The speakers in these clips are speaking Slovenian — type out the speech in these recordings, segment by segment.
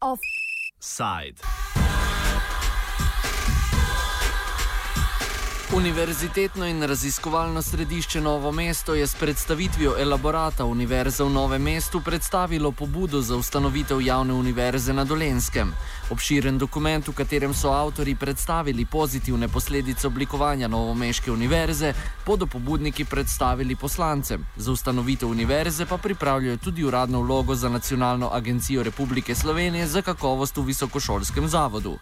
Offside. Univerzitetno in raziskovalno središče Novo mesto je s predstavitvijo elaborata Univerze v Novem mestu predstavilo pobudo za ustanovitev javne univerze na Dolenskem. Obširen dokument, v katerem so avtori predstavili pozitivne posledice oblikovanja Novomeške univerze, bodo pobudniki predstavili poslancem. Za ustanovitev univerze pa pripravljajo tudi uradno vlogo za Nacionalno agencijo Republike Slovenije za kakovost v visokošolskem zavodu.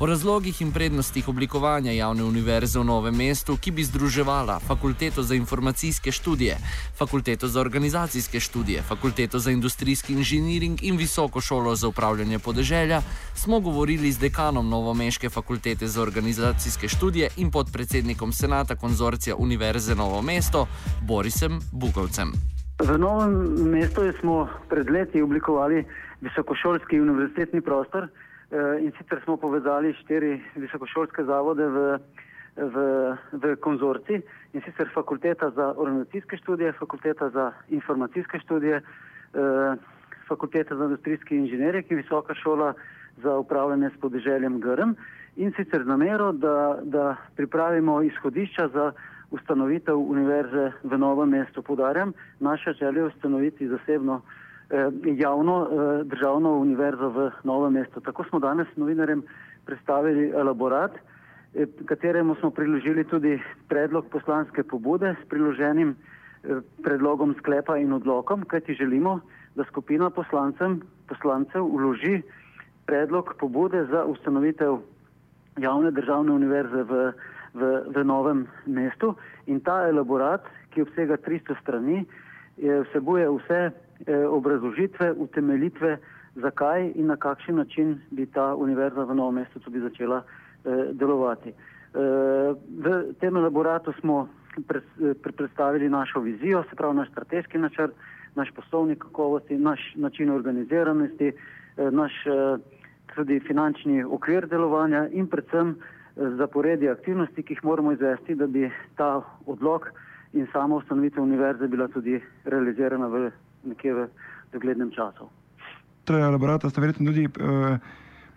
O razlogih in prednostih oblikovanja javne univerze v Novem mestu, ki bi združevala Fakulteto za informacijske študije, Fakulteto za organizacijske študije, Fakulteto za industrijski inženiring in Visoko šolo za upravljanje podeželja, smo govorili z dekanom Novomeške fakultete za organizacijske študije in podpredsednikom senata konzorcija Univerze Novo mesto Borisem Bukovcem. V novem mestu smo pred leti oblikovali visokošolski univerzitetni prostor. Eh, in sicer smo povezali štiri visokošolske zavode v, v, v konzorci in sicer fakulteta za organizacijske študije, fakulteta za informacijske študije, eh, fakulteta za industrijski inženirij in visoka šola za upravljanje s podeželjem Grm in sicer namero, da, da pripravimo izhodišča za ustanovitev univerze v novem mestu. Podarjam, naša želja je ustanoviti zasebno Eh, javno eh, državno univerzo v Novem mestu. Tako smo danes novinarjem predstavili elaborat, eh, kateremu smo priložili tudi predlog poslanske pobude s priloženim predlogom sklepa in odlokom, kajti želimo, da skupina poslancem, poslancev uloži predlog pobude za ustanovitev javne državne univerze v, v, v Novem mestu in ta elaborat, ki obsega 300 strani, vsebuje vse eh, obrazložitve, utemeljitve, zakaj in na kakšen način bi ta univerza v novem mestu tudi začela eh, delovati. Eh, v tem elaboratu smo pred, eh, predstavili našo vizijo, se pravi naš strateški načrt, naš poslovni kakovosti, naš način organiziranosti, eh, naš eh, tudi finančni okvir delovanja in predvsem eh, zaporedje aktivnosti, ki jih moramo izvesti, da bi ta odlog in samo ustanovitev univerze bila tudi realizirana v nekje v doglednem času. Torej, laboratorij ste verjetno tudi uh,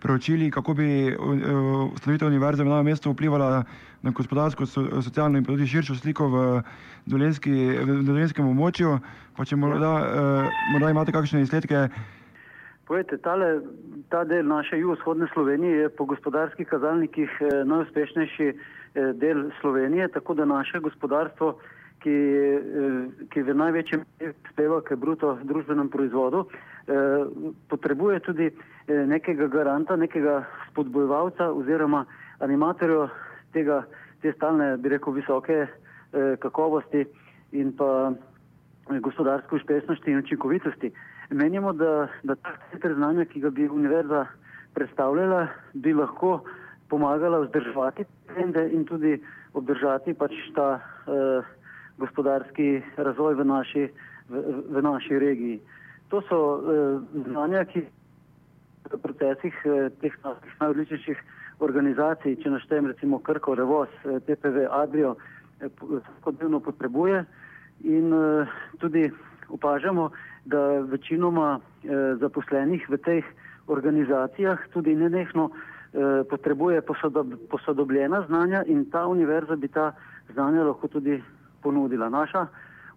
preučili, kako bi uh, ustanovitev univerze v novem mestu vplivala na gospodarsko, so, socialno in tudi širšo sliko v, dolenski, v dolenskem območju. Pa če morda, uh, morda imate kakšne izsledke. Povejte, tale, ta del naše jugovzhodne Slovenije je po gospodarskih kazalnikih eh, najuspešnejši eh, del Slovenije, tako da naše gospodarstvo eh, ki, eh, ki v največjem prispeva k bruto družbenem proizvodu, eh, potrebuje tudi eh, nekega garanta, nekega spodbojevalca oziroma animatorja tega, te stalne, bi rekel, visoke kakovosti in pa gospodarske uspešnosti in učinkovitosti. Menimo, da, da ta center znanja, ki ga bi univerza predstavljala, bi lahko pomagala vzdrževati trende in tudi obdržati pač ta uh, gospodarski razvoj v naši, v, v naši regiji. To so eh, znanja, ki v procesih eh, teh najodličnejših organizacij, če naštejem recimo Krko, Revoz, eh, TPV, Adrio, eh, vsakodnevno eh, potrebuje in eh, tudi opažamo, da večinoma eh, zaposlenih v teh organizacijah tudi nenehno eh, potrebuje posodob, posodobljena znanja in ta univerza bi ta znanja lahko tudi ponudila. Naša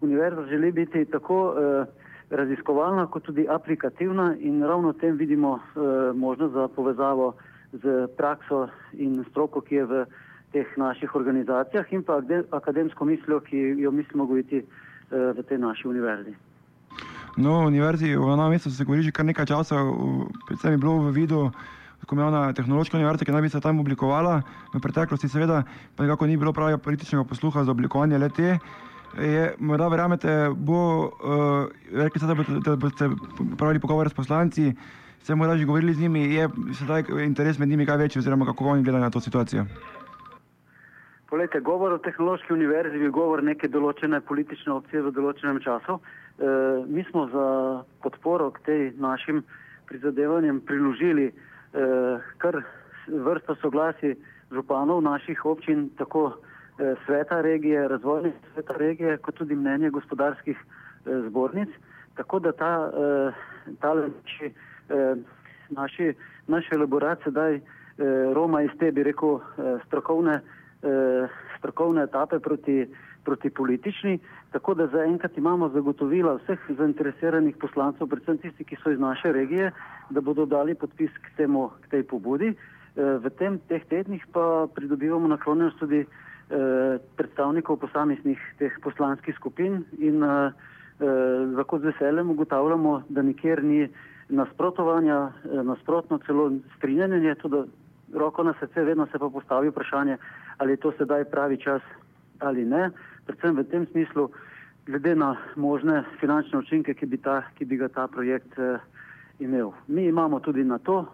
univerza želi biti tako eh, raziskovalna, kot tudi aplikativna in ravno v tem vidimo eh, možnost za povezavo z prakso in stroko, ki je v teh naših organizacijah in pa akademsko mislijo, ki jo mislimo govoriti eh, v tej naši univerzi. No, univerzi v enem mestu se govori že kar nekaj časa, predvsem je bilo v vidu tako imenovana tehnološka univerza, ki naj bi se tam oblikovala v preteklosti, seveda pa nekako ni bilo pravega političnega posluha za oblikovanje le te. Je, morda verjamete, bo, uh, rekli ste, da boste, da boste pravili pogovore s poslanci, ste morda že govorili z njimi, je sedaj interes med njimi kaj večji, oziroma kako oni gledajo na to situacijo? Polejte, govor o tehnološki univerzi je govor neke določene politične opcije v določenem času. E, mi smo za podporo k tej našim prizadevanjem priložili kar vrsta soglasi županov naših občin, tako sveta regije, razvojnih sveta regije, kot tudi mnenje gospodarskih zbornic. Tako da ta, ta naši, naši, naši elaborat sedaj Roma iz te, bi rekel, strokovne, strokovne etape proti, proti politični, tako da zaenkrat imamo zagotovila vseh zainteresiranih poslancev, predvsem tisti, ki so iz naše regije, da bodo dali podpis k, temu, k tej pobudi. V tem teh tednih pa pridobivamo naklonjenost tudi Eh, predstavnikov posameznih teh poslanskih skupin in uh, lahko z veseljem ugotavljamo, da nikjer ni nasprotovanja, nasprotno celo strinjanje, tudi roko na srce, vedno se pa postavi vprašanje, ali je to sedaj pravi čas ali ne, predvsem v tem smislu, glede na možne finančne učinke, ki bi, ta, ki bi ga ta projekt uh, imel. Mi imamo tudi na to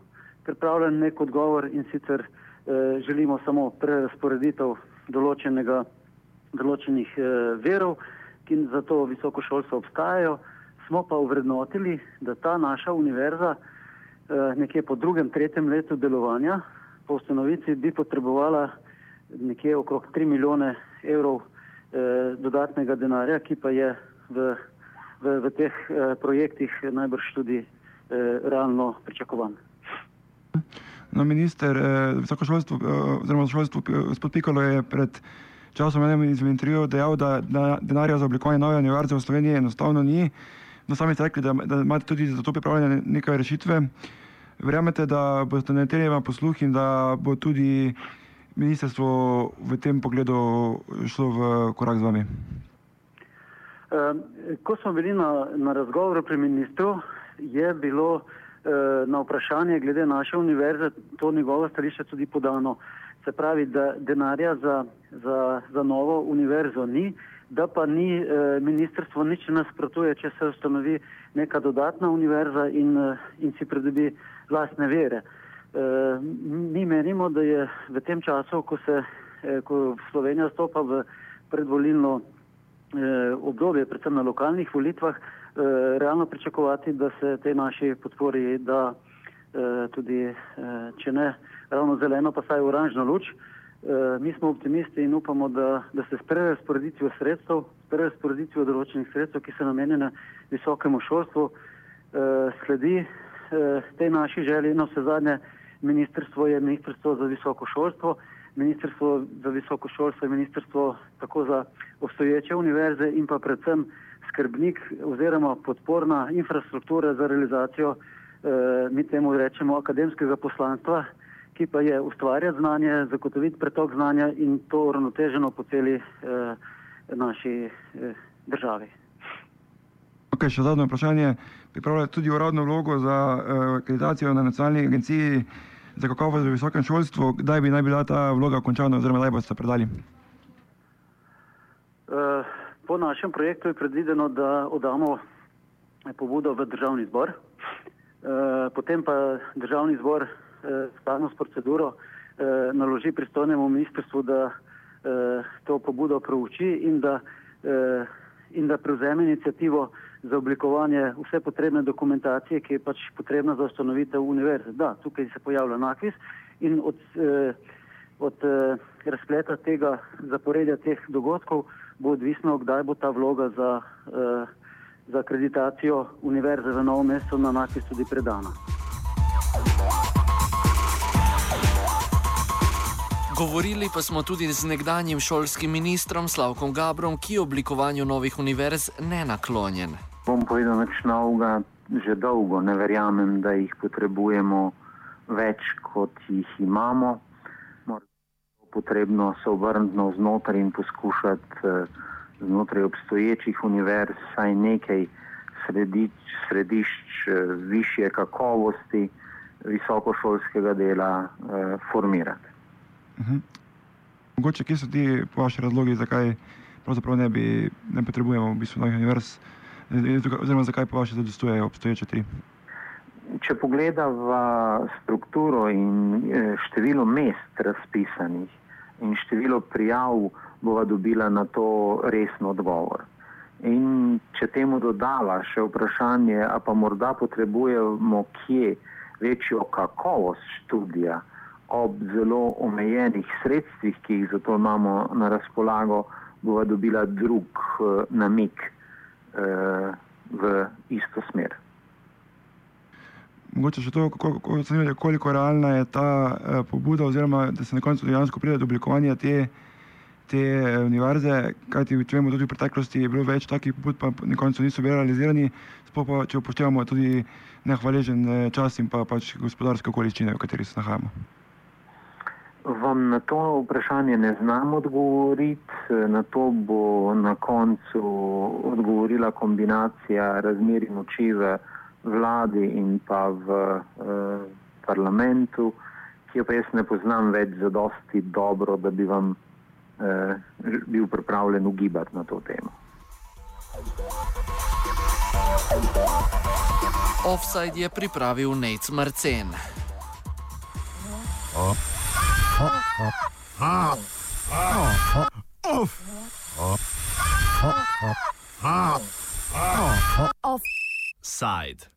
pripravljen nek odgovor in sicer uh, želimo samo prerasporeditev določenih eh, verov, ki za to visoko šolstvo obstajajo, smo pa uvrednotili, da ta naša univerza eh, nekje po drugem, tretjem letu delovanja po ustanovici bi potrebovala nekje okrog 3 milijone evrov eh, dodatnega denarja, ki pa je v, v, v teh eh, projektih najbrž tudi eh, realno pričakovan. No, minister, eh, visoko šolstvo, eh, oziroma šolstvo, eh, gospod Pikalo je pred časom enem izmed intervjujev dejal, da, da denarja za oblikovanje nove univerze v Sloveniji enostavno ni. No, sami ste rekli, da, da imate tudi za to pripravljene nekaj rešitve. Verjamete, da boste na posluh in da bo tudi ministrstvo v tem pogledu šlo v korak z vami? Ko smo bili na, na razgovoru pri ministru, je bilo Eh, na vprašanje glede naše univerze to njegovo stališče tudi podano. Se pravi, da denarja za, za, za novo univerzo ni, da pa ni eh, ministrstvo nič nasprotuje, če se ustanovi neka dodatna univerza in, eh, in si pridobi vlastne vere. Mi menimo, da je v tem času, ko se ko Slovenija stopa v predvolilno obdobje, predvsem na lokalnih volitvah, Eh, realno pričakovati, da se te naši podpori da eh, tudi, eh, če ne ravno zeleno, pa saj oranžno luč. Mi smo optimisti in upamo, da, da se s prerasporeditvijo sredstev, s prerasporeditvijo določenih sredstev, ki so namenjene visokemu šolstvu, sledi tej naši želji. Na vse zadnje, ministrstvo je ministrstvo za visoko šolstvo, ministrstvo za visoko šolstvo je ministrstvo tako za obstoječe univerze in pa predvsem skrbnik oziroma podporna infrastruktura za realizacijo, eh, mi temu rečemo, akademskega poslanstva, ki pa je ustvarjati znanje, zagotoviti pretok znanja in to uravnoteženo po celi eh, naši eh, državi. Okay, še zadnje vprašanje. Pripravljate tudi uradno vlogo za eh, akreditacijo na nacionalni agenciji za kakovost v visokem šolstvu. Kdaj bi naj bila ta vloga končana oziroma kdaj boste predali? Uh, Po našem projektu je predvideno, da oddamo pobudo v državni zbor, e, potem pa državni zbor skladno s proceduro naloži pristojnemu ministrstvu, da to pobudo prouči in da, in da prevzeme inicijativo za oblikovanje vse potrebne dokumentacije, ki je pač potrebna za ustanovitev univerze. Da, tukaj se pojavlja nakvis in od, e, od e, razpleta tega zaporedja teh dogodkov bo odvisno, kdaj bo ta vloga za, uh, za akreditacijo univerze v novem mestu na NAKIS tudi predana. Govorili pa smo tudi z nekdanjim šolskim ministrom Slavkom Gabrom, ki je oblikovanju novih univerz ne naklonjen. Bom povedal več novega, že dolgo ne verjamem, da jih potrebujemo več, kot jih imamo potrebno se obrniti navznoter in poskušati eh, znotraj obstoječih univerz vsaj nekaj sredič, središč eh, više kakovosti visokošolskega dela eh, formirati. Uh-huh. Mogoče, kje so ti vaši razlogi, zakaj pravzaprav ne, bi, ne potrebujemo v bistvu novih univerz, oziroma zakaj pa vaše zadostujejo obstoječe tri? Če pogledamo strukturo in število mest razpisanih, in število prijav bova dobila na to resen odgovor. In če temu dodala še vprašanje, a pa morda potrebujemo kje večjo kakovost študija ob zelo omejenih sredstvih, ki jih za to imamo na razpolago, bova dobila drug uh, namik v isto smer. Mogoče še to, kako, kako ocenjujete, koliko realna je ta uh, pobuda, oziroma da se na koncu dejansko pride do oblikovanja te, te univerze, kajti če vemo, tudi v preteklosti je bilo več takih pobud, pa na koncu niso bili realizirani, sploh pa če upoštevamo tudi nehvaležen čas in pa pač gospodarske okoliščine, v katerih se nahajamo. Vam na to vprašanje ne znam odgovoriti. Na to bo na koncu odgovorila kombinacija razmer moči v vladi in pa v eh, parlamentu, ki jo pa jaz ne poznam več za dosti dobro, da bi vam eh, bil pripravljen ugibati na to temo. Offside je pripravil Nec Marcen. Oh. Offside.